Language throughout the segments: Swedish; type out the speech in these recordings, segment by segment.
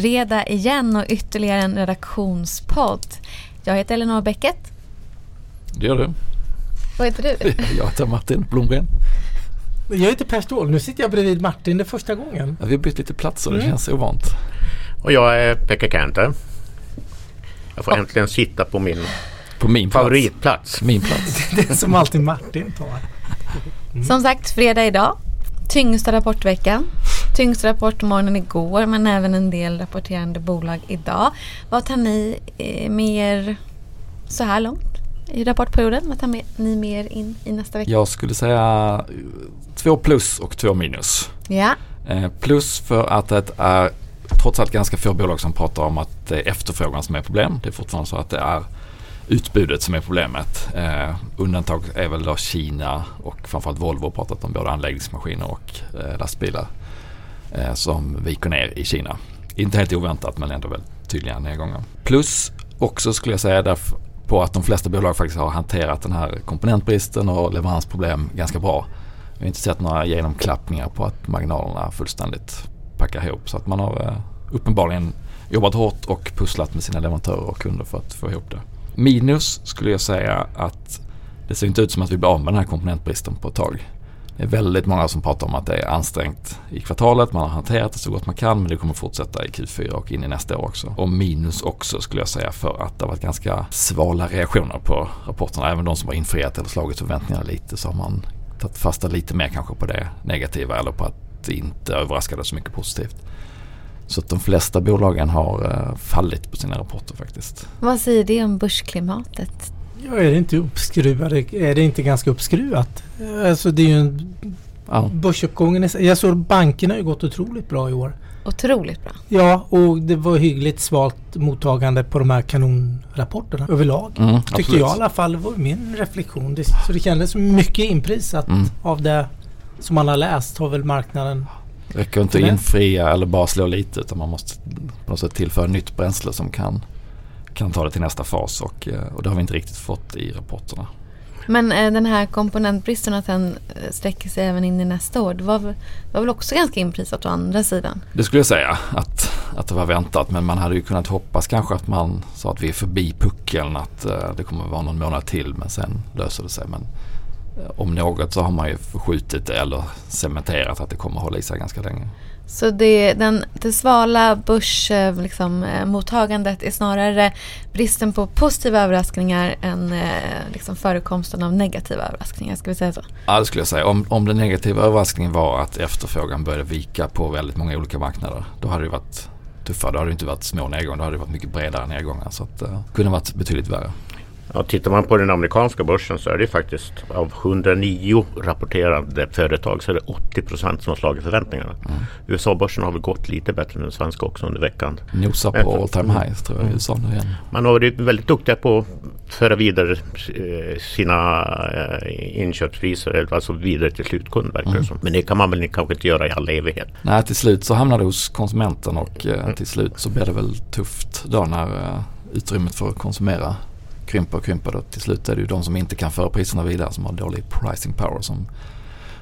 fredag igen och ytterligare en redaktionspodd. Jag heter Elinor Bäcket. Det gör du. Vad heter du? Jag heter Martin Blomgren. Jag heter Per Ståhl. Nu sitter jag bredvid Martin det är första gången. Ja, vi har bytt lite platser. Det Mm. känns ovant. Och jag är Pekka Kanter. Jag får äntligen sitta på min På min plats. favoritplats. Min plats. Det är som alltid Martin tar. Som sagt, fredag idag. Tyngsta rapportveckan. Tyngsta rapportmorgonen igår men även en del rapporterande bolag idag. Vad tar ni eh, mer så här långt i rapportperioden? Vad tar med, ni mer in i nästa vecka? Jag skulle säga eh, två plus och två minus. Ja, Eh, plus för att det är trots allt ganska få bolag som pratar om att det är efterfrågan som är problem. Det är fortfarande så att det är utbudet som är problemet. Eh, undantag är väl då Kina och framförallt Volvo pratat om både anläggningsmaskiner och eh, lastbilar Eh, som viker ner i Kina. Inte helt oväntat men ändå väldigt tydliga nedgångar. Plus också skulle jag säga därför på att de flesta bolag faktiskt har hanterat den här komponentbristen och leveransproblem ganska bra. Vi har inte sett några genomklappningar på att marginalerna fullständigt packar ihop. Så att man har eh, uppenbarligen jobbat hårt och pusslat med sina leverantörer och kunder för att få ihop det. Minus skulle jag säga att det ser inte ut som att vi blir av med den här komponentbristen på ett tag. Det är väldigt många som pratar om att det är ansträngt i kvartalet. Man har hanterat det så gott man kan men det kommer fortsätta i Q4 och in i nästa år också. Och minus också skulle jag säga för att det har varit ganska svala reaktioner på rapporterna. Även de som har infriat eller slagit förväntningarna lite så har man tagit fasta lite mer kanske på det negativa eller på att det inte överraskade så mycket positivt. Så att de flesta bolagen har eh, fallit på sina rapporter faktiskt. vad säger det om börsklimatet? Ja, är det inte uppskruvat? Är det inte ganska uppskruvat? Alltså det är ju en Ja, börsuppgången. är- Jag såg bankerna har ju gått otroligt bra i år. Otroligt bra. Ja, och det var hyggligt svalt mottagande på de här kanonrapporterna överlag. mm, Tycker absolut. jag i alla fall var min reflektion. Det, så det kändes mycket inprisat Mm. av det som man har läst har väl marknaden. Det räcker inte att infria eller bara slå lite utan man måste på något sätt tillföra nytt bränsle som kan, kan ta det till nästa fas och, eh, och det har vi inte riktigt fått i rapporterna. Men eh, den här komponentbristen att den eh, sträcker sig även in i nästa år. Det var, var väl också ganska inprisat å andra sidan. Det skulle jag säga att, att det var väntat men man hade ju kunnat hoppas kanske att man sa att vi är förbi puckeln att det kommer vara någon månad till men sen löser det sig. Men om något så har man ju förskjutit det eller cementerat att det kommer hålla i sig ganska länge. Så det, den, det svala börsmottagandet liksom, mottagandet är snarare bristen på positiva överraskningar än eh, liksom förekomsten av negativa överraskningar. Ska vi säga så? Ja, det skulle jag säga. Om, om den negativa överraskningen var att efterfrågan började vika på väldigt många olika marknader. Då hade det varit tuffare. Då hade det inte varit små nedgångar. Då hade det varit mycket bredare nedgångar. Så att, det kunde varit betydligt värre. Ja, tittar man på den amerikanska börsen så är det faktiskt av 109 rapporterade företag så är det 80 procent som har slagit förväntningarna. Mm. USA-börsen har väl gått lite bättre än den svenska också under veckan. Nosar på all time highs tror jag i USA nu igen. Man har varit väldigt duktiga på att föra vidare eh, sina eh, inköpspriser, alltså vidare till slutkund verkar det Mm. som. Men det kan man väl kanske inte göra i all evighet. Nej, till slut så hamnar det hos konsumenten och eh, till slut så blir det väl tufft då när utrymmet för att konsumera krymper och krymper. Då. Till slut är det ju de som inte kan föra priserna vidare som har dålig pricing power som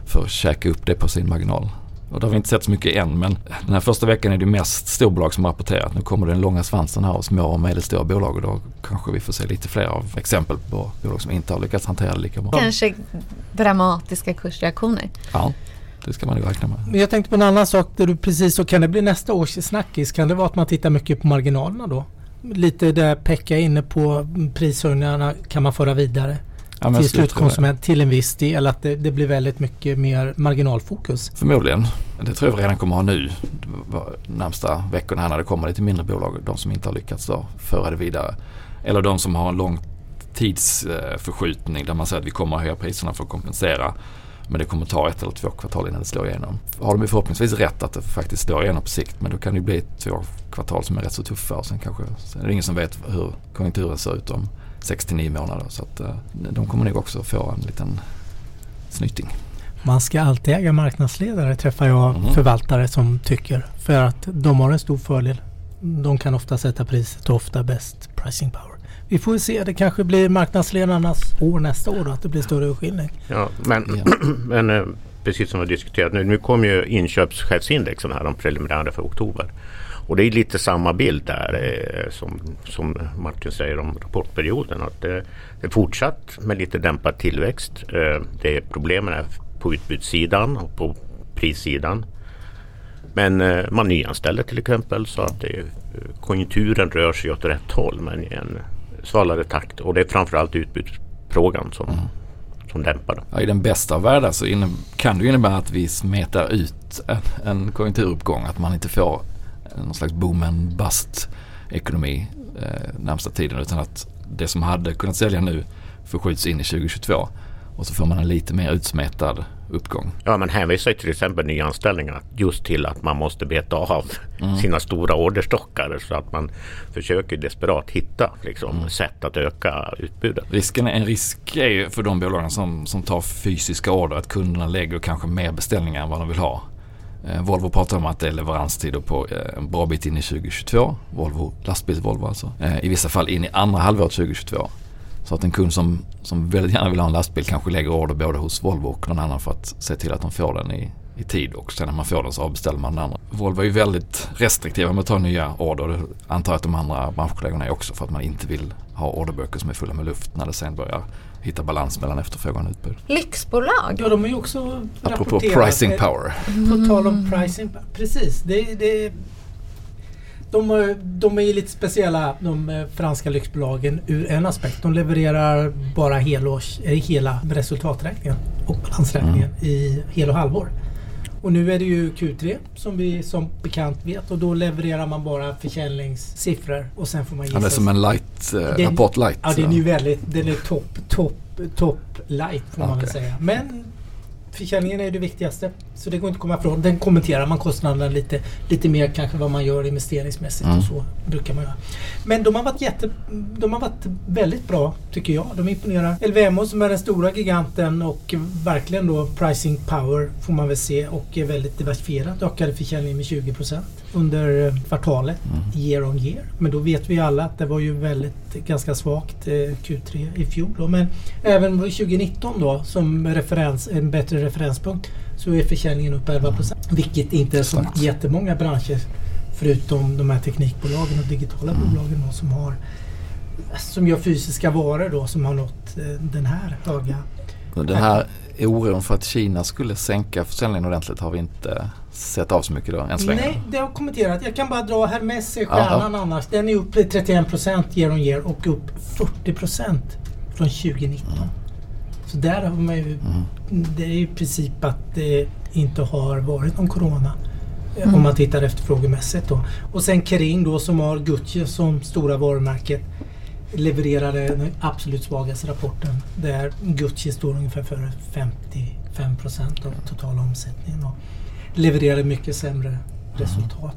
får käka upp det på sin marginal. Och det har vi inte sett så mycket än men den här första veckan är det mest storbolag som har rapporterat. Nu kommer den långa svansen här och små och medelstora bolag och då kanske vi får se lite fler av exempel på bolag som inte har lyckats hantera det lika bra. Kanske dramatiska kursreaktioner. Ja, det ska man ju räkna med. Men jag tänkte på en annan sak där du precis så kan det bli nästa års snackis. Kan det vara att man tittar mycket på marginalerna då? Lite där Pekka är inne på prishöjningarna kan man föra vidare Ja, till det. slutkonsument till en viss del. Att det, det blir väldigt mycket mer marginalfokus. Förmodligen. Det tror jag vi redan kommer ha nu. Närmsta veckorna här när det kommer lite mindre bolag. De som inte har lyckats då föra det vidare. Eller de som har en lång tidsförskjutning där man säger att vi kommer att höja priserna för att kompensera. Men det kommer ta ett eller två kvartal innan det slår igenom. Har de ju förhoppningsvis rätt att det faktiskt slår igenom på sikt. Men då kan det ju bli två kvartal som är rätt så tuffa. Och sen kanske, sen är det ingen som vet hur konjunkturen ser ut om 6-9 månader. Så att eh, de kommer nog också få en liten snyting. Man ska alltid äga marknadsledare träffar jag Mhm. förvaltare som tycker. För att de har en stor fördel. De kan ofta sätta priset och ofta bäst pricing power. Vi får se, det kanske blir marknadsledarnas år nästa år då, att det blir större urskiljning. Ja, men, men eh, precis som vi har diskuterat nu, nu kommer ju inköpschefsindexen här, de preliminära för oktober. Och det är lite samma bild där eh, som, som Martin säger om rapportperioden. Att det, det är fortsatt med lite dämpad tillväxt. Eh, det är problemen är på utbudssidan och på prissidan. Men eh, man nyanställer till exempel så att det, konjunkturen rör sig åt rätt håll men en svalare takt. Och det är framförallt utbudsfrågan som, mm. som dämpar det. Ja, I den bästa av världar så kan det innebära att vi smetar ut en, en konjunkturuppgång. Att man inte får någon slags boom and bust ekonomi eh, närmsta tiden utan att det som hade kunnat sälja nu förskjuts in i 2022 och så får man en lite mer utsmetad uppgång. Ja, man hänvisar till exempel nyanställningar just till att man måste beta av mm. sina stora orderstockar så att man försöker desperat hitta liksom, mm. sätt att öka utbudet. Risken, en risk är ju för de bolagen som, som tar fysiska order att kunderna lägger kanske mer beställningar än vad de vill ha. Eh, Volvo pratar om att det är leveranstider på eh, en bra bit in i 2022. Volvo, lastbils Volvo alltså. Eh, I vissa fall in i andra halvåret 2022. Så att en kund som, som väldigt gärna vill ha en lastbil kanske lägger order både hos Volvo och någon annan för att se till att de får den i, i tid och sen när man får den så avbeställer man den andra. Volvo är ju väldigt restriktiva med att ta nya order. Det antar jag att de andra branschkollegorna är också för att man inte vill ha orderböcker som är fulla med luft när det sen börjar hitta balans mellan efterfrågan och utbud. Lyxbolag? Ja, de är ju också Apropå pricing power. På tal om pricing Precis. Det, det, de, de är lite speciella de eh, franska lyxbolagen ur en aspekt. De levererar bara helårs, eh, hela resultaträkningen och balansräkningen mm. i hel och halvår. Och nu är det ju Q3 som vi som bekant vet och då levererar man bara försäljningssiffror och sen får man gissa. Ja, det är som en light, eh, rapport light. Ja, den är ju väldigt, den är topp, topp, topp light får okay. man väl säga. Men försäljningen är det viktigaste. Så det går inte att komma ifrån. Den kommenterar man kostnaderna lite, lite mer kanske vad man gör investeringsmässigt mm. och så brukar man göra. Men de har varit jätte, de har varit väldigt bra tycker jag. De imponerar. LVMH som är den stora giganten och verkligen då pricing power får man väl se och är väldigt diversifierat. Ökade försäljningen med 20 under kvartalet mm. year on year. Men då vet vi alla att det var ju väldigt ganska svagt eh, Q3 i fjol. Då. Men även 2019 då som referens, en bättre referenspunkt så är försäljningen upp 11 procent. Vilket inte är så jättemånga branscher förutom de här teknikbolagen och digitala mm. bolagen då, som har som gör fysiska varor då som har nått eh, den här höga. Den här oron för att Kina skulle sänka försäljningen ordentligt har vi inte sett av så mycket då än så länge. Nej, det har kommenterat. Jag kan bara dra Hermes är stjärnan annars. Den är upp 31 procent year on year och upp 40 procent från 2019. Mm. Så där har man ju, mm. det är i princip att det inte har varit någon corona. Mm. Om man tittar efterfrågemässigt då. Och sen Kering då som har Gucci som stora varumärket levererade den absolut svagaste rapporten där Gucci står ungefär för 55 procent av totala omsättningen. Och levererade mycket sämre mm. resultat.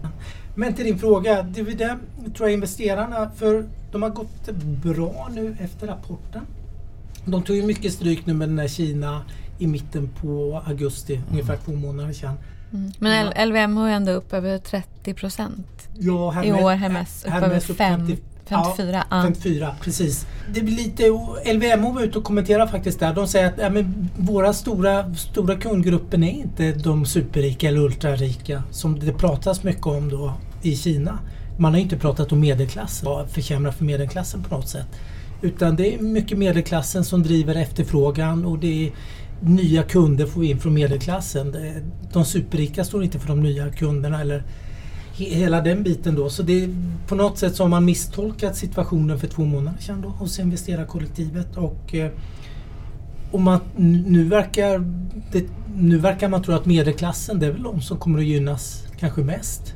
Men till din fråga, det tror jag investerarna, för de har gått bra nu efter rapporten. De tog ju mycket stryk nu med den här Kina i mitten på augusti, mm. ungefär två månader sedan. Mm. Men LVM är ändå upp över 30 procent. Ja, Hermes, I år Hermes upp Hermes över 5. 54. Ja, 54, precis. Det blir lite, LVMH var ute och kommenterade faktiskt där. De säger att ja, men våra stora, stora kundgruppen är inte de superrika eller ultrarika som det pratas mycket om då i Kina. Man har inte pratat om medelklassen försämra för medelklassen på något sätt. Utan det är mycket medelklassen som driver efterfrågan och det är nya kunder får vi in från medelklassen. De superrika står inte för de nya kunderna eller hela den biten då. Så det, på något sätt så har man misstolkat situationen för två månader sedan då hos investerarkollektivet. Och, eh, och man, nu, verkar det, nu verkar man tro att medelklassen det är väl de som kommer att gynnas kanske mest.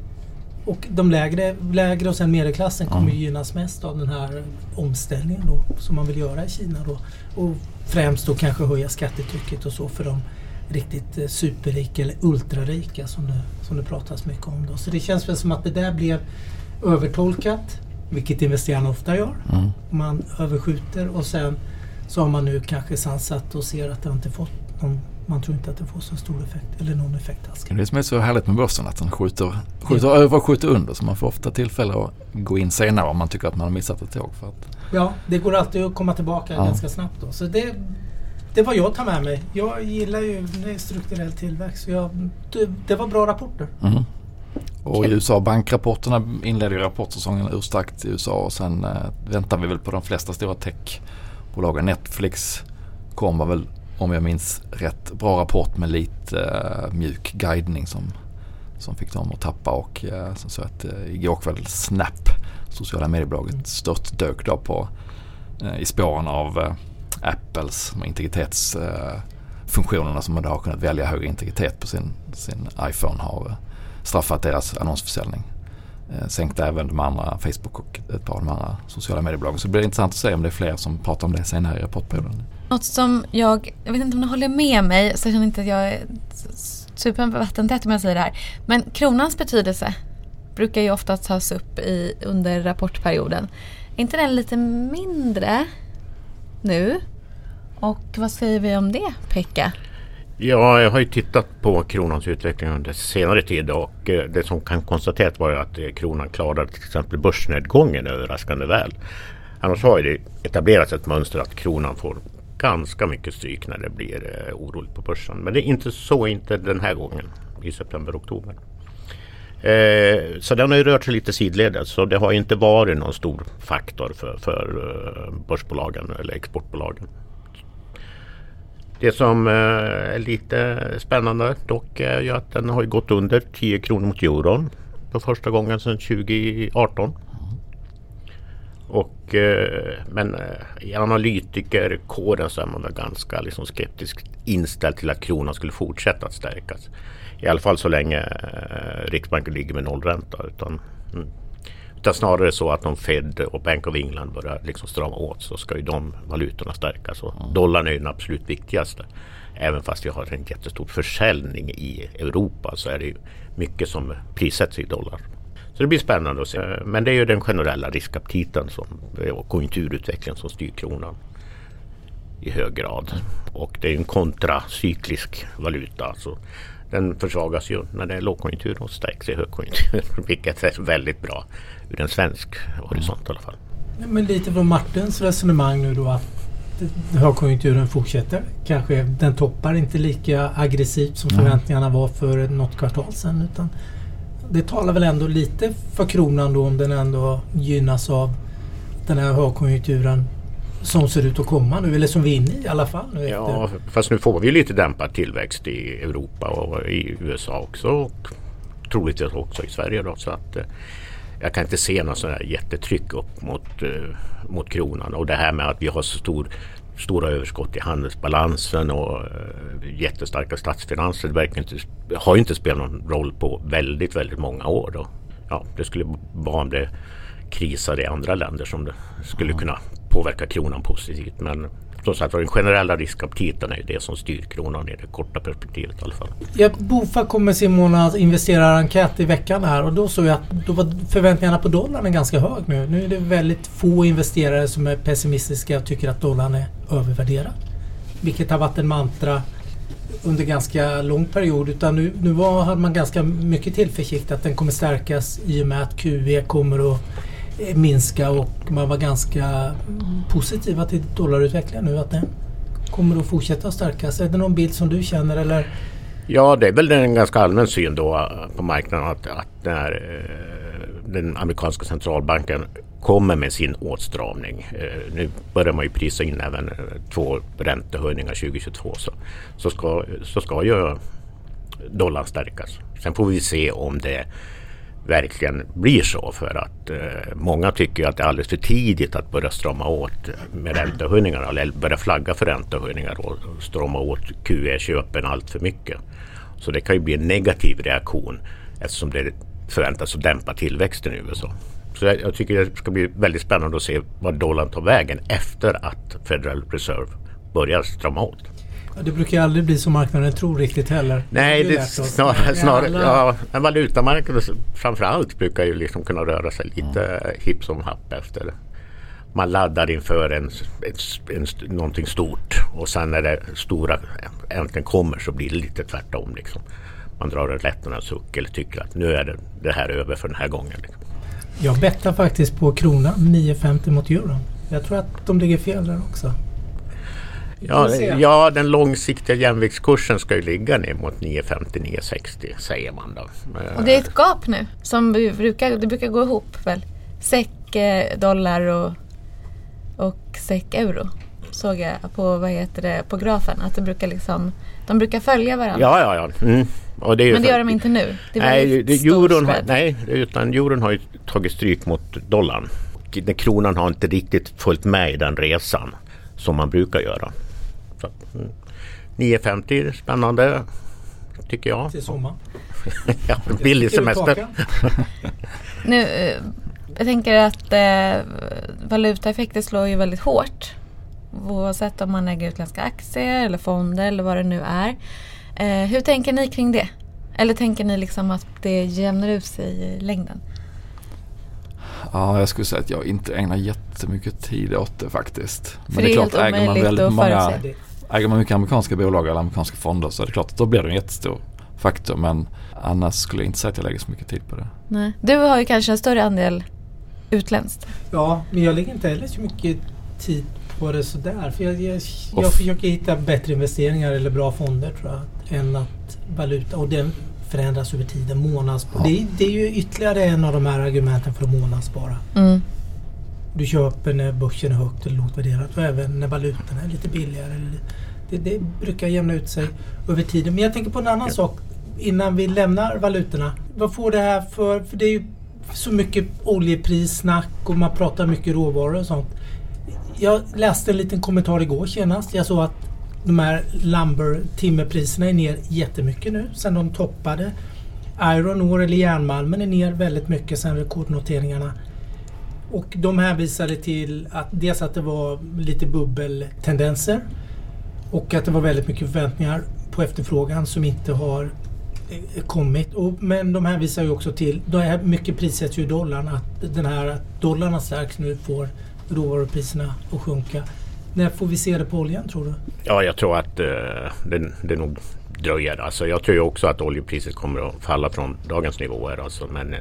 Och de lägre, lägre och sen medelklassen kommer mm. gynnas mest av den här omställningen då som man vill göra i Kina då. Och främst då kanske höja skattetrycket och så för de riktigt eh, superrika eller ultrarika som det, som det pratas mycket om. Då. Så det känns väl som att det där blev övertolkat, vilket investerarna ofta gör. Mm. Man överskjuter och sen så har man nu kanske sansat och ser att det inte fått någon man tror inte att det får så stor effekt eller någon effekt alls. Det är det som är så härligt med börsen att den skjuter, skjuter ja. över och skjuter under så man får ofta tillfälle att gå in senare om man tycker att man har missat ett tåg. För att... Ja, det går alltid att komma tillbaka ja. ganska snabbt då. Så det, det var jag tar med mig. Jag gillar ju strukturell tillväxt. Jag, det, det, var bra rapporter. Mm. Och i USA, bankrapporterna inledde ju rapportsäsongen urstarkt i USA och sen eh, väntar vi väl på de flesta stora techbolagen. Netflix kommer väl om jag minns rätt bra rapport med lite eh, mjuk guidning som, som fick dem att tappa och eh, så att eh, igår kväll Snap, sociala mediebolaget, stört dök då på eh, i spåren av eh, Apples integritetsfunktionerna som man då har kunnat välja högre integritet på sin, sin iPhone har eh, straffat deras annonsförsäljning. Eh, sänkt sänkte även de andra Facebook och ett par av de andra sociala mediebolagen. Så det blir intressant att se om det är fler som pratar om det senare i rapportperioden. Något som jag, jag vet inte om du håller med mig, så jag känner inte att jag är supervattentät om jag säger det här. Men kronans betydelse brukar ju ofta tas upp i, under rapportperioden. Är inte den lite mindre nu? Och vad säger vi om det, Pekka? Ja, jag har ju tittat på kronans utveckling under senare tid och eh, det som kan konstateras var ju att eh, kronan klarade till exempel börsnedgången överraskande väl. Annars har ju det etablerats ett mönster att kronan får ganska mycket stryk när det blir eh, oroligt på börsen. Men det är inte så inte den här gången i september-oktober. Eh, så den har ju rört sig lite sidledes så det har inte varit någon stor faktor för, för eh, börsbolagen eller exportbolagen. Det som eh, är lite spännande dock är ju att den har gått under 10 kronor mot euron för första gången sedan 2018. Och, eh, men eh, i analytikerkåren så är man väl ganska liksom skeptiskt inställd till att kronan skulle fortsätta att stärkas. I alla fall så länge Riksbanken ligger med nollränta. Utan, mm utan snarare så att om Fed och Bank of England börjar liksom strama åt så ska ju de valutorna stärkas. Och mm. dollarn är ju den absolut viktigaste. Även fast vi har en jättestor försäljning i Europa så är det ju mycket som prissätts i dollar. Så det blir spännande att se. Men det är ju den generella riskaptiten som, och konjunkturutvecklingen som styr kronan i hög grad. Och det är en kontracyklisk valuta. Så den försvagas ju när det är lågkonjunktur och stärks i högkonjunktur. Vilket är väldigt bra ur en svensk horisont i alla fall. Men lite från Martins resonemang nu då att högkonjunkturen fortsätter. Kanske den toppar inte lika aggressivt som förväntningarna var för något kvartal sedan. Utan det talar väl ändå lite för kronan då om den ändå gynnas av den här högkonjunkturen som ser ut att komma nu, eller som vi är inne i i alla fall. Nu ja, efter. fast nu får vi lite dämpad tillväxt i Europa och i USA också. Och troligtvis också i Sverige. Då, så att, eh, jag kan inte se något sådant jättetryck upp mot, eh, mot kronan. Och det här med att vi har så stor, stora överskott i handelsbalansen och eh, jättestarka statsfinanser. Det verkar inte, har inte spelat någon roll på väldigt, väldigt många år. Då. Ja, det skulle vara om det krisar i andra länder som det skulle kunna påverkar kronan positivt. Men som sagt den generella riskaptiten är ju det som styr kronan i det korta perspektivet i alla fall. Ja, Bofa kom med sin månads investerarenkät i veckan här och då såg jag att då var förväntningarna på dollarn är ganska hög nu. Nu är det väldigt få investerare som är pessimistiska och tycker att dollarn är övervärderad. Vilket har varit en mantra under ganska lång period. Utan nu, nu var, hade man ganska mycket tillförsikt att den kommer stärkas i och med att QE kommer att minska och man var ganska positiva till dollarutvecklingen nu. Att den kommer att fortsätta stärkas. Är det någon bild som du känner eller? Ja, det är väl en ganska allmän syn då eh, på marknaden att, att när eh, den amerikanska centralbanken kommer med sin åtstramning. Eh, nu börjar man ju prisa in även två räntehöjningar 2022 så, så, ska, så ska ju dollarn stärkas. Sen får vi se om det verkligen blir så. För att eh, många tycker att det är alldeles för tidigt att börja strama åt med räntehöjningar eller börja flagga för räntehöjningar och strama åt QE-köpen allt för mycket. Så det kan ju bli en negativ reaktion eftersom det förväntas att dämpa tillväxten i USA. Så jag, jag tycker det ska bli väldigt spännande att se vad dollarn tar vägen efter att Federal Reserve börjar strama åt. Det brukar ju aldrig bli som marknaden tror riktigt heller. Nej, det, är snarare, snarare ja, en valutamarknad framförallt brukar ju liksom kunna röra sig lite mm. hipp som happ efter. Man laddar inför en, en, en, någonting stort och sen när det stora äntligen kommer så blir det lite tvärtom. Liksom. Man drar en lättnadens suck eller tycker att nu är det, det här över för den här gången. Liksom. Jag bettar faktiskt på kronan 9,50 mot euron. Jag tror att de ligger fel där också. Ja, ja, den långsiktiga jämviktskursen ska ju ligga ner mot 950-960 säger man då. Och det är ett gap nu som brukar, det brukar gå ihop väl? SEK, eh, dollar och, och SEK, euro såg jag på, vad heter det, på grafen. Att det brukar liksom, de brukar följa varandra. Ja, ja, ja. Mm. Det Men det gör de inte nu? Det nej, det, euron har, nej, utan euron har ju tagit stryk mot dollarn. Och kronan har inte riktigt följt med i den resan som man brukar göra. Så, mm. 9,50 är spännande tycker jag. Till sommar. ja, billig semester. nu, eh, jag tänker att eh, valutaeffekter slår ju väldigt hårt. Oavsett om man äger utländska aktier eller fonder eller vad det nu är. Eh, hur tänker ni kring det? Eller tänker ni liksom att det jämnar ut sig i längden? Ja, jag skulle säga att jag inte ägnar jättemycket tid åt det faktiskt. För Men det är, klart, äger man väldigt många, äger man mycket amerikanska bolag eller amerikanska fonder så är det klart att då blir det en jättestor faktor. Men annars skulle jag inte säga att jag lägger så mycket tid på det. Nej. Du har ju kanske en större andel utländskt. Ja, men jag lägger inte heller så mycket tid på det sådär. För jag, jag, jag försöker hitta bättre investeringar eller bra fonder tror jag. Än att valuta. Och den förändras över tiden. Månadsspara. Ja. Det, det, är ju ytterligare en av de här argumenten för att månadsspara. Mm. Du köper när börsen är högt eller lågt värderat och även när valutan är lite billigare. Det, det, brukar jämna ut sig över tiden. Men jag tänker på en annan ja. sak innan vi lämnar valutorna. Vad får det här för... För det är ju så mycket oljeprissnack och man pratar mycket råvaror och sånt. Jag läste en liten kommentar igår senast. Jag såg att de här lumber timmerpriserna är ner jättemycket nu sen de toppade. Iron ore eller järnmalmen är ner väldigt mycket sen rekordnoteringarna. Och de hänvisade till att dels att det var lite bubbeltendenser och att det var väldigt mycket förväntningar på efterfrågan som inte har eh, kommit. Och, men de hänvisar ju också till, då här mycket prissätts ju i dollarn, att den här dollarn har stärks nu får råvarupriserna att sjunka. När får vi se det på oljan tror du? Ja, jag tror att eh, det, det nog dröjer. Alltså, jag tror också att oljepriset kommer att falla från dagens nivåer. Alltså, men eh,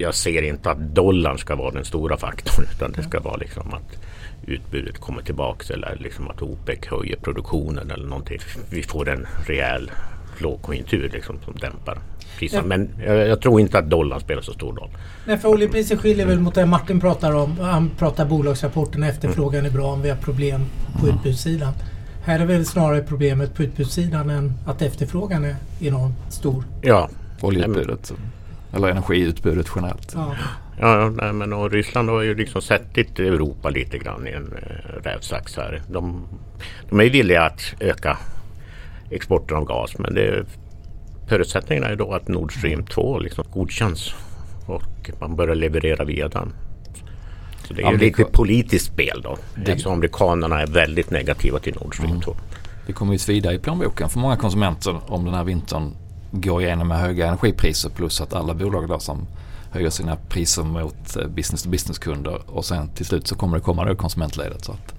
jag ser inte att dollarn ska vara den stora faktorn. Utan det ska vara liksom att utbudet kommer tillbaks eller liksom att OPEC höjer produktionen eller någonting. Vi får en rejäl lågkonjunktur liksom, som dämpar priserna. Men jag, jag, tror inte att dollarn spelar så stor roll. Nej, för oljepriset skiljer väl mot det Martin pratar om. Han pratar bolagsrapporten, efterfrågan är bra om vi har problem på mm. utbudssidan. Här är väl snarare problemet på utbudssidan än att efterfrågan är enormt stor. Ja. Oljeutbudet. Eller energiutbudet generellt. Ja. Ja, nej, men och Ryssland har ju liksom sett Europa lite grann i en äh, rävsax här. De, de är villiga att öka exporten av gas men det Förutsättningen är då att Nord Stream 2 liksom godkänns och man börjar leverera via den. Så det är Amerika... lite politiskt spel då. Det... Eftersom amerikanerna är väldigt negativa till Nord Stream mm. 2. Det kommer ju svida i plånboken för många konsumenter om den här vintern går igenom med höga energipriser plus att alla bolag då som höjer sina priser mot eh, business to business kunder och sen till slut så kommer det komma då konsumentledet. Så att,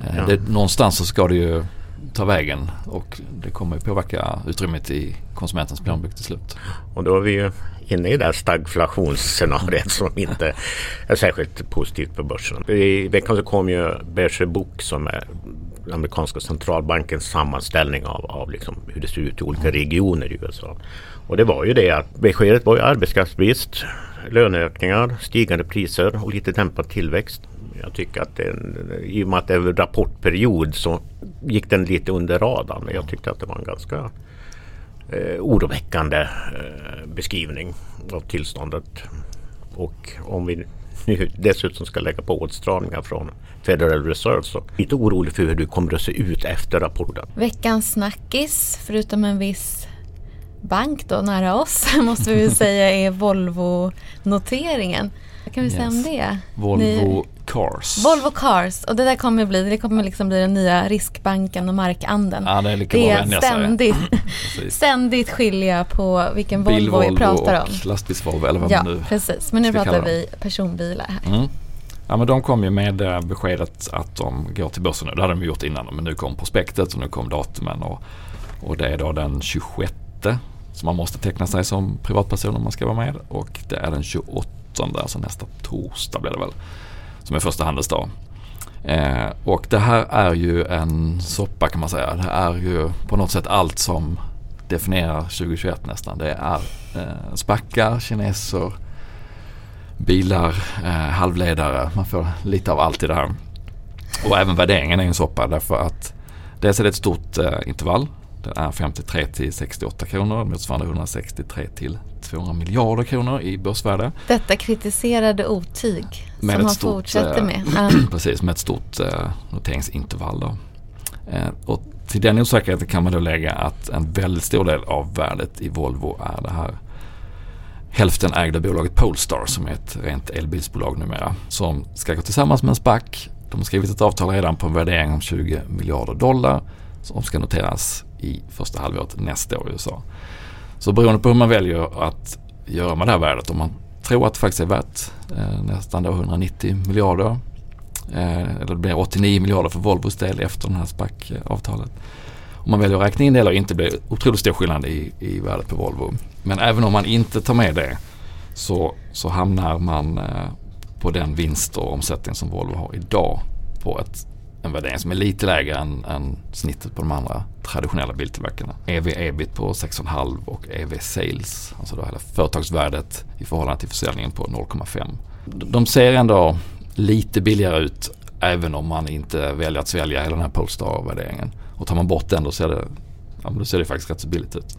eh, ja. det, någonstans så ska det ju ta vägen och det kommer påverka utrymmet i konsumentens plånbok till slut. Och då är vi ju inne i det här stagflationsscenariet som inte är särskilt positivt för börsen. I veckan så kom ju Berger Book som är amerikanska centralbankens sammanställning av, av liksom hur det ser ut i olika regioner i USA. Och det var ju det att beskedet var ju arbetskraftsbrist, löneökningar, stigande priser och lite dämpad tillväxt. Jag tycker att den, i och med att det är rapportperiod så gick den lite under radarn. Men jag tyckte att det var en ganska eh, oroväckande eh, beskrivning av tillståndet. Och om vi nu dessutom ska lägga på åtstramningar från Federal Reserve så lite orolig för hur det kommer att se ut efter rapporten. Veckans snackis, förutom en viss bank då nära oss, måste vi säga är Volvo-noteringen. Vad kan vi yes. säga om det? Volvo Ni... Cars. Volvo Cars och det där kommer bli, det kommer liksom bli den nya riskbanken och markanden. Ja, det är lika det är ständigt, ständigt skilja på vilken Bil Volvo vi pratar om. och lastbils-Volvo eller vad ja, man nu precis. Men nu pratar vi personbilar här. Mm. Ja men de kom ju med eh, beskedet att de går till börsen nu. Det hade de gjort innan men nu kom prospektet och nu kom datumen och, och det är då den 26 så man måste teckna sig som privatperson om man ska vara med och det är den 28 alltså nästa torsdag blir det väl som är första handelsdag. Eh, och det här är ju en soppa kan man säga. Det är ju på något sätt allt som definierar 2021 nästan. Det är eh, spackar, kineser, bilar, eh, halvledare. Man får lite av allt i det här. Och även värderingen är en soppa därför att dels är det ett stort eh, intervall. Det är 53 till 68 kronor motsvarande 163 till 200 miljarder kronor i börsvärde. Detta kritiserade otyg Med som han stort, fortsätter eh, med. Ja. Precis, med ett stort eh, noteringsintervall. Då. Eh, och till den osäkerheten kan man då lägga att en väldigt stor del av värdet i Volvo är det här hälften ägda bolaget Polestar som är ett rent elbilsbolag numera. Som ska gå tillsammans med en SPAC. De har skrivit ett avtal redan på en värdering om 20 miljarder dollar som ska noteras i första halvåret nästa år i USA. Så beroende på hur man väljer att göra med det här värdet, om man tror att det faktiskt är värt eh, nästan då 190 miljarder eh, eller det blir 89 miljarder för Volvos del efter det här SPAC-avtalet. Om man väljer att räkna in det eller inte blir det otroligt stor skillnad i, i värdet på Volvo. Men även om man inte tar med det så, så hamnar man eh, på den vinst och omsättning som Volvo har idag på ett, en värdering som är lite lägre än, än snittet på de andra traditionella biltillverkarna. EV ebit på 6,5 och EV sales, alltså då hela företagsvärdet i förhållande till försäljningen på 0,5. De ser ändå lite billigare ut även om man inte väljer att svälja hela den här Polestar-värderingen. Och tar man bort den då ser det, ja, då ser det faktiskt rätt så billigt ut.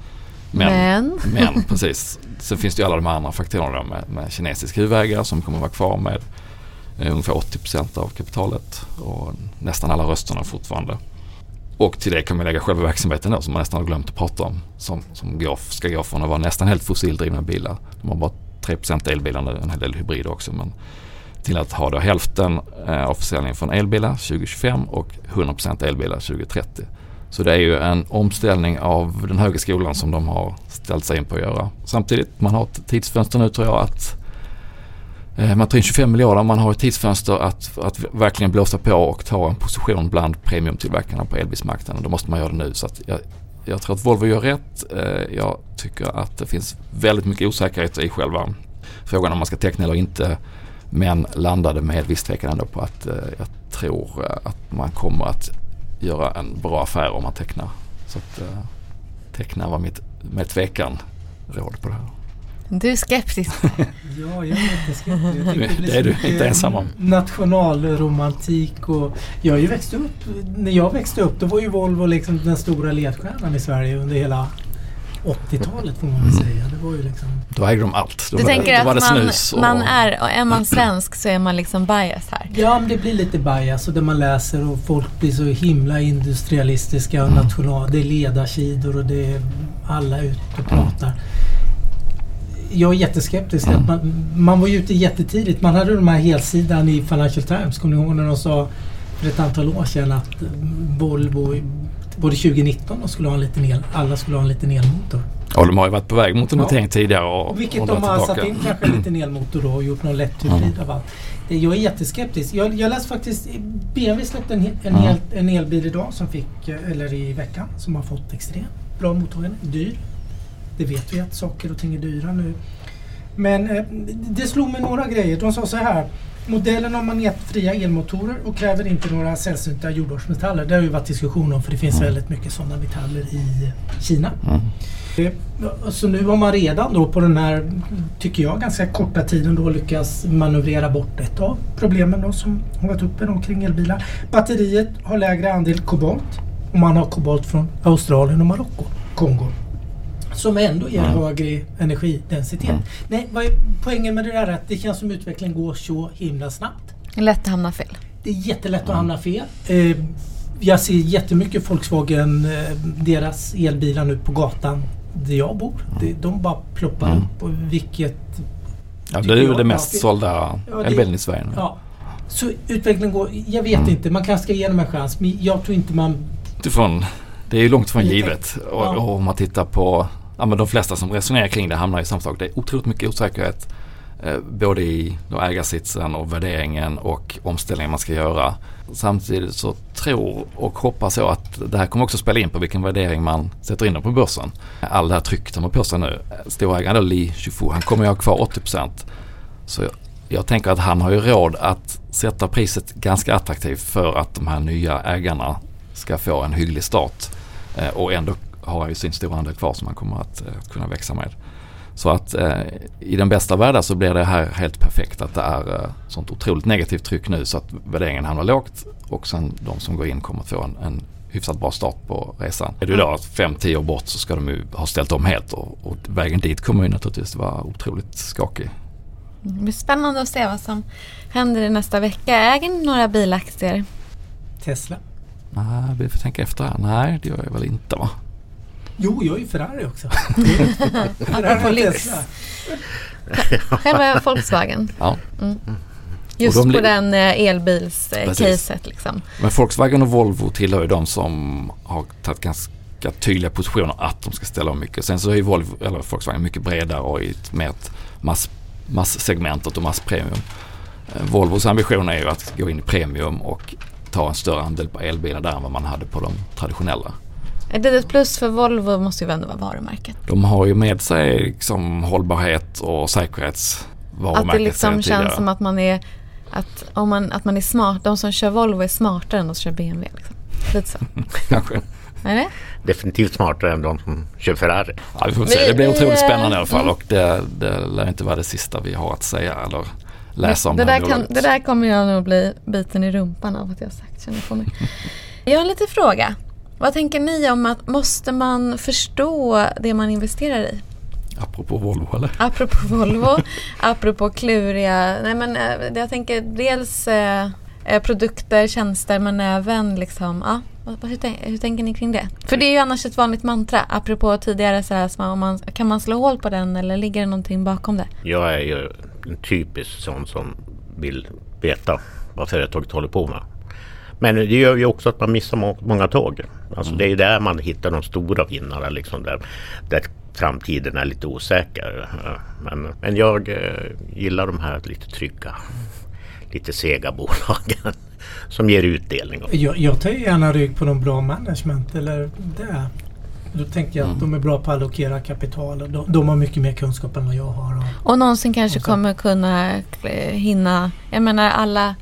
Men, Men. men precis. Sen finns det ju alla de andra faktorerna med, med kinesisk huvudägare som kommer vara kvar med Eh, ungefär 80 procent av kapitalet och nästan alla rösterna fortfarande. Och till det kan man lägga själva verksamheten då som man nästan har glömt att prata om. Som, som går, ska gå från att vara nästan helt fossildrivna bilar. De har bara 3 procent elbilar nu, en hel del hybrider också. Men till att ha då hälften eh, av försäljningen från elbilar 2025 och 100 procent elbilar 2030. Så det är ju en omställning av den högre skolan som de har ställt sig in på att göra. Samtidigt, man har ett tidsfönster nu tror jag att Eh, man tar in 25 miljarder, man har ett tidsfönster att, att verkligen blåsa på och ta en position bland premiumtillverkarna på elbilsmarknaden. Då måste man göra det nu. Så att jag, jag tror att Volvo gör rätt. Eh, jag tycker att det finns väldigt mycket osäkerhet i själva frågan om man ska teckna eller inte. Men landade med viss tvekan ändå på att eh, jag tror att man kommer att göra en bra affär om man tecknar. Så att teckna var mitt med tvekan råd på det här. Du är skeptisk. Ja, jag är inte skeptisk. Jag tycker Det är du inte ensam om. Nationalromantik och jag har ju växt upp. När jag växte upp då var ju Volvo liksom den stora ledstjärnan i Sverige under hela 80-talet får man väl Mm. säga. Det var ju liksom... Då ägde de allt. Då Du var, tänker det, då var att det man, snus och, man är, och är man svensk så är man liksom bias här. Ja, men det blir lite bias och det man läser och folk blir så himla industrialistiska och Mm. national. Det är ledarsidor och det är alla ute och pratar. Jag är jätteskeptisk. Mm. Man, man var ju ute jättetidigt. Man hade de här helsidan i Financial Times. Kommer ni ihåg när de sa för ett antal år sedan att eh, Volvo både 2019 och skulle ha en liten el, alla skulle ha en liten elmotor. och de har ju varit på väg mot en Ja. notering tidigare och, Vilket och de har tillbaka. satt in kanske en liten elmotor då och gjort någon lätt hybrid av allt. Jag är jätteskeptisk. Jag, jag läste faktiskt, BMW släppte en, en, Ja. hel, en elbil idag som fick, eh, eller i veckan, som har fått extremt bra mottagande. Dyr. Det vet vi att saker och ting är dyra nu. Men eh, det slog mig några grejer. De sa så här. Modellen har magnetfria elmotorer och kräver inte några sällsynta jordartsmetaller. Det har ju varit diskussion om för det finns Mm. väldigt mycket sådana metaller i Kina. Mm. Eh, Så nu har man redan då på den här, tycker jag, ganska korta tiden då lyckats manövrera bort ett av problemen då som har varit uppe då kring elbilar. Batteriet har lägre andel kobolt och man har kobolt från Australien och Marocko, Kongo. Som ändå ger högre energidensitet. Nej, vad är poängen med det där? är Att det känns som utvecklingen går så himla snabbt. Lätt att hamna fel. Det är jättelätt att hamna fel. Eh, jag ser jättemycket Volkswagen, eh, deras elbilar nu på gatan där jag bor. De bara ploppar Mm. upp. Och vilket, Ja, det är ju jag. det mest Ja, det- sålda Ja, elbilen i Sverige nu. ja. Så utvecklingen går, jag vet Mm. inte, man kanske ska ge dem en chans. Men jag tror inte man... Utifrån, det är ju långt Lite. givet. Och, Ja. och om man tittar på ja, men de flesta som resonerar kring det hamnar i samma sak. Det är otroligt mycket osäkerhet. Eh, både i då ägarsitsen och värderingen och omställningen man ska göra. Samtidigt så tror och hoppas jag att det här kommer också spela in på vilken värdering man sätter in dem på börsen. All det här trycket de har på sig nu. Storägaren då Li Shufu, han kommer ju ha kvar 80%. Så jag, jag tänker att han har ju råd att sätta priset ganska attraktivt för att de här nya ägarna ska få en hygglig start. Eh, och ändå har han ju sin stora andel kvar som han kommer att eh, kunna växa med. Så att eh, i den bästa världen så blir det här helt perfekt att det är eh, sånt otroligt negativt tryck nu så att värderingen hamnar lågt och sen de som går in kommer att få en, en hyfsat bra start på resan. Är du då 5-10 år bort så ska de ju ha ställt om helt och, och vägen dit kommer ju naturligtvis vara otroligt skakig. Det blir spännande att se vad som händer i nästa vecka. Äger ni några bilaktier? Tesla. Nej, vi får tänka efter här. Nej, det gör jag väl inte va? Jo, jag är ju Ferrari också. Apropå lyx. Själv är Volkswagen. Ja. Mm. Just Och de på den eh, elbilscaset liksom. Men Volkswagen och Volvo tillhör ju de som har tagit ganska tydliga positioner att de ska ställa om mycket. Sen så är ju Volvo, eller Volkswagen mycket bredare och i ett mer mass, masssegmentet och masspremium. Eh, Volvos ambition är ju att gå in i premium och ta en större andel på elbilar där än vad man hade på de traditionella. Är det ett plus för Volvo måste ju ändå vara varumärket. De har ju med sig liksom hållbarhet och säkerhetsvarumärket Att det liksom känns som att man är att, om man, att man är smart. De som kör Volvo är smartare än de som kör BMW. Liksom. Lite så. Kanske. Är det? Definitivt smartare än de som kör Ferrari. Ja, vi får se. Det blir otroligt spännande i alla fall och det, det lär inte vara det sista vi har att säga eller läsa om det, det, här där kan, det där kommer jag nog bli biten i rumpan av att jag har sagt. Känner jag, på mig. jag har en liten fråga. Vad tänker ni om att måste man förstå det man investerar i? Apropå Volvo eller? Apropå Volvo, apropå kluriga, nej men eh, jag tänker dels eh, eh, produkter, tjänster men även liksom, ja, hur, hur tänker ni kring det? För det är ju annars ett vanligt mantra, apropå tidigare så här, så man, om man, kan man slå hål på den eller ligger det någonting bakom det? Jag är ju en typisk sån som vill veta vad företaget håller på med. Men det gör ju också att man missar må- många tåg. Alltså det är ju där man hittar de stora vinnarna liksom där, där framtiden är lite osäker. Men, men jag eh, gillar de här lite trygga, lite sega bolagen som ger utdelning. Jag, jag tar ju gärna rygg på någon bra management eller det. Då tänker jag att de är bra på att allokera kapital. och De, de har mycket mer kunskap än vad jag har. Och, Och någonsin kanske Och kommer kunna eh, hinna, jag menar alla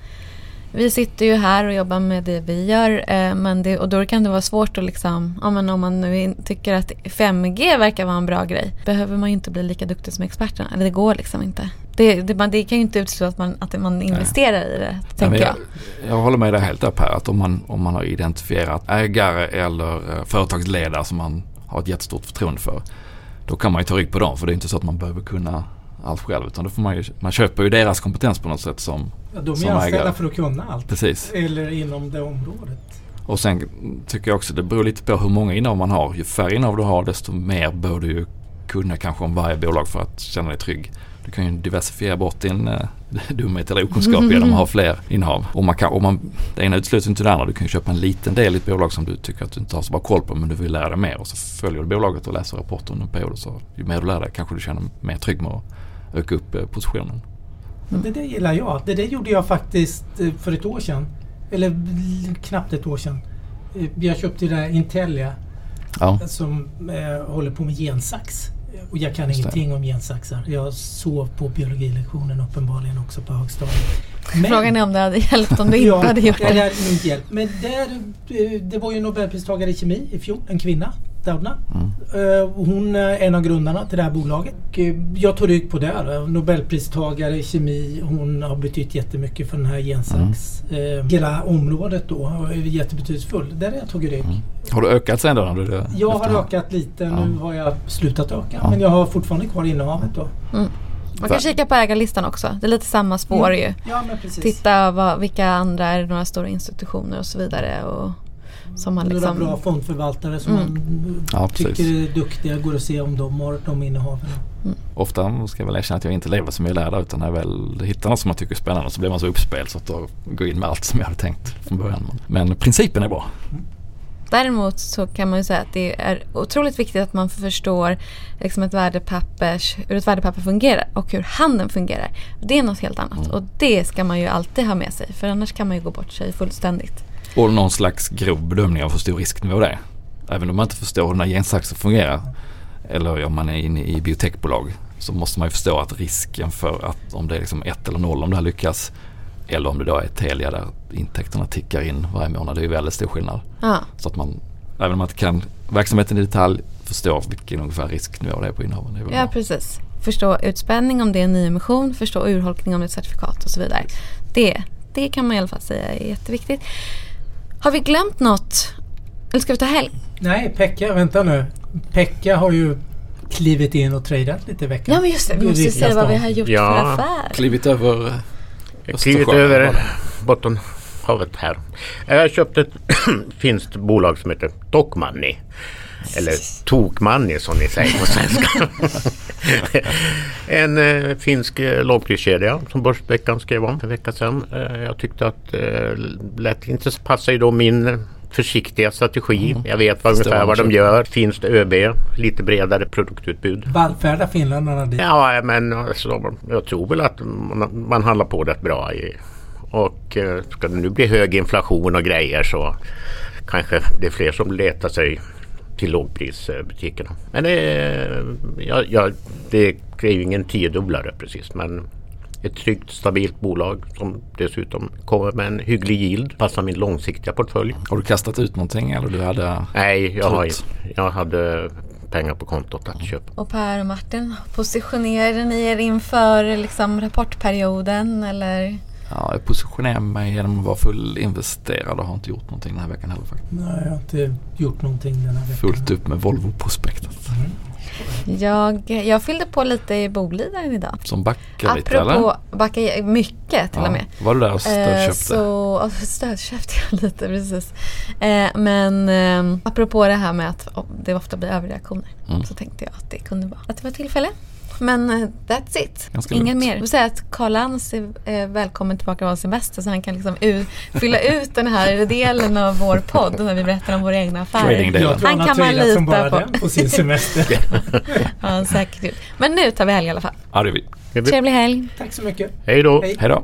vi sitter ju här och jobbar med det vi gör eh, men det, och då kan det vara svårt att liksom, ja, men om man nu tycker att 5G verkar vara en bra grej behöver man ju inte bli lika duktig som experterna. Eller det går liksom inte. Det, det, man, det kan ju inte utesluta att man, att man investerar i det, tänker jag. jag. Jag håller med dig helt upp här att om man, om man har identifierat ägare eller eh, företagsledare som man har ett jättestort förtroende för. Då kan man ju ta rygg på dem för det är inte så att man behöver kunna allt själv utan då får man ju, man köper ju deras kompetens på något sätt som, ja, de är anställda för att kunna allt. precis. Eller inom det området. Och sen tycker jag också det beror lite på hur många innehav man har. Ju färre innehav du har desto mer bör du kunna kanske om varje bolag för att känna dig trygg. Du kan ju diversifiera bort din eh, dumhet eller okunskap genom att ha fler innehav. Och man kan, och man, det ena utesluter inte det andra. Du kan ju köpa en liten del i ett bolag som du tycker att du inte har så bra koll på men du vill lära dig mer. Och så följer du bolaget och läser rapporter under en period. Så ju mer du lär dig kanske du känner mer trygg med att öka upp eh, positionen. Men det där gillar jag. Det där gjorde jag faktiskt eh, för ett år sedan. Eller knappt ett år sedan. Eh, Jag köpte det där Intelia Ja, som eh, håller på med gensax. Och jag kan Just det. ingenting om gensaxar. Jag sov på biologilektionen uppenbarligen också på högstadiet. Men- Frågan är om det hade hjälpt om du Ja, inte hade gjort det. hade det. nog hjälpt. Men där, eh, det var ju Nobelpristagare i kemi i fjol, en kvinna. Doudna. Mm. Eh, Hon är en av grundarna till det här bolaget. Eh, Jag tog rygg på det. då. Nobelpristagare i kemi. Hon har betytt jättemycket för den här gensax. Mm. Eh, Hela området då är jättebetydelsefull. Där har jag tagit rygg. Mm. Har du ökat sen då? När du, Jag har ökat lite. Ja. Nu har jag slutat öka. Ja. Men jag har fortfarande kvar innehavet då. Mm. Man kan kika på ägarlistan också. Det är lite samma spår ju. Ja men precis. Titta vad, vilka andra är det några stora institutioner och så vidare. Och, som man Några liksom, bra fondförvaltare som Mm. man Ja, tycker precis. är duktiga. Går att se om de har de innehaven. Ofta ska jag väl erkänna att jag inte lever som jag lärde utan när jag väl hittar något som man tycker är spännande så blir man så uppspelt så att då går in med allt som jag hade tänkt från början. Men principen är bra. Däremot så kan man ju säga att det är otroligt viktigt att man förstår liksom ett värdepappers, hur ett värdepapper fungerar och hur handeln fungerar. Det är något helt annat Mm. och det ska man ju alltid ha med sig för annars kan man ju gå bort sig fullständigt. Och någon slags grov bedömning av hur stor risknivå det är. Även om man inte förstår hur den här gensaxen fungerar. Eller om man är inne i biotechbolag. så måste man ju förstå att risken för att om det är liksom ett eller noll om det här lyckas eller om det då är Telia där intäkterna tickar in varje månad. Det är ju väldigt stor skillnad. Ja. Så att man, även om man inte kan verksamheten i detalj, förstår vilken ungefär risknivå det är på innehaven. Ja, bra. precis. Förstå utspänning om det är en nyemission, förstå urholkning om det är ett certifikat och så vidare. Det, det kan man i alla fall säga är jätteviktigt. Har vi glömt något? Eller ska vi ta helg? Nej, Pekka, vänta nu. Pekka har ju klivit in och tradat lite i veckan. Ja men just det, vi måste säga vad vi har gjort Ja. för affär. Klivit över klivit Östersjön, över var det? Bottenhavet här. Jag har köpt ett finskt bolag som heter Tokmanni. Eller Tokmanni som ni säger på svenska. en eh, finsk eh, lågpriskedja som Börsveckan skrev om för en vecka sedan. Eh, jag tyckte att eh, lät inte passar ju då min försiktiga strategi. Mm. Jag vet vad, ungefär vad de gör. Finskt ÖB, lite bredare produktutbud. Vallfärda finländarna dit. Ja, men alltså, jag tror väl att man, man handlar på rätt bra. I, och eh, ska det nu bli hög inflation och grejer så kanske det är fler som letar sig till lågprisbutikerna. Men det, är- ja, ja, det är ju ingen tiodubblare precis men ett tryggt stabilt bolag som dessutom kommer med en hygglig yield. Passar min långsiktiga portfölj. Har du kastat ut någonting eller du hade Nej, jag, har, jag hade pengar på kontot att köpa. Och Per och Martin, positionerar ni er inför liksom, rapportperioden eller? Ja, jag positionerar mig genom att vara fullinvesterad och har inte gjort någonting den här veckan heller faktiskt. Nej, jag har inte gjort någonting den här veckan. Fullt upp med Volvo-prospektet. Jag, jag fyllde på lite i Boliden idag. Som backar lite eller? Apropå backa mycket till och med. Var du där och Eh, stödköpte? Så ja, stödköpte jag lite precis. Eh, men eh, apropå det här med att oh, det ofta blir överreaktioner Mm. så tänkte jag att det kunde vara att det var tillfälle. Men eh, that's it. Ganska Ingen lugnt. mer. Jag vill säga att Karl Lantz är eh, välkommen tillbaka av semester så han kan liksom u- fylla ut den här delen av vår podd när vi berättar om våra egna affärer. Jag tror Han han, kan man tradat som lita bara på. den på sin semester. Ja, säkert. Men nu tar vi helg i alla fall. Ja, det vi. Trevlig helg. Tack så mycket. Hej då! Hej. Hej då!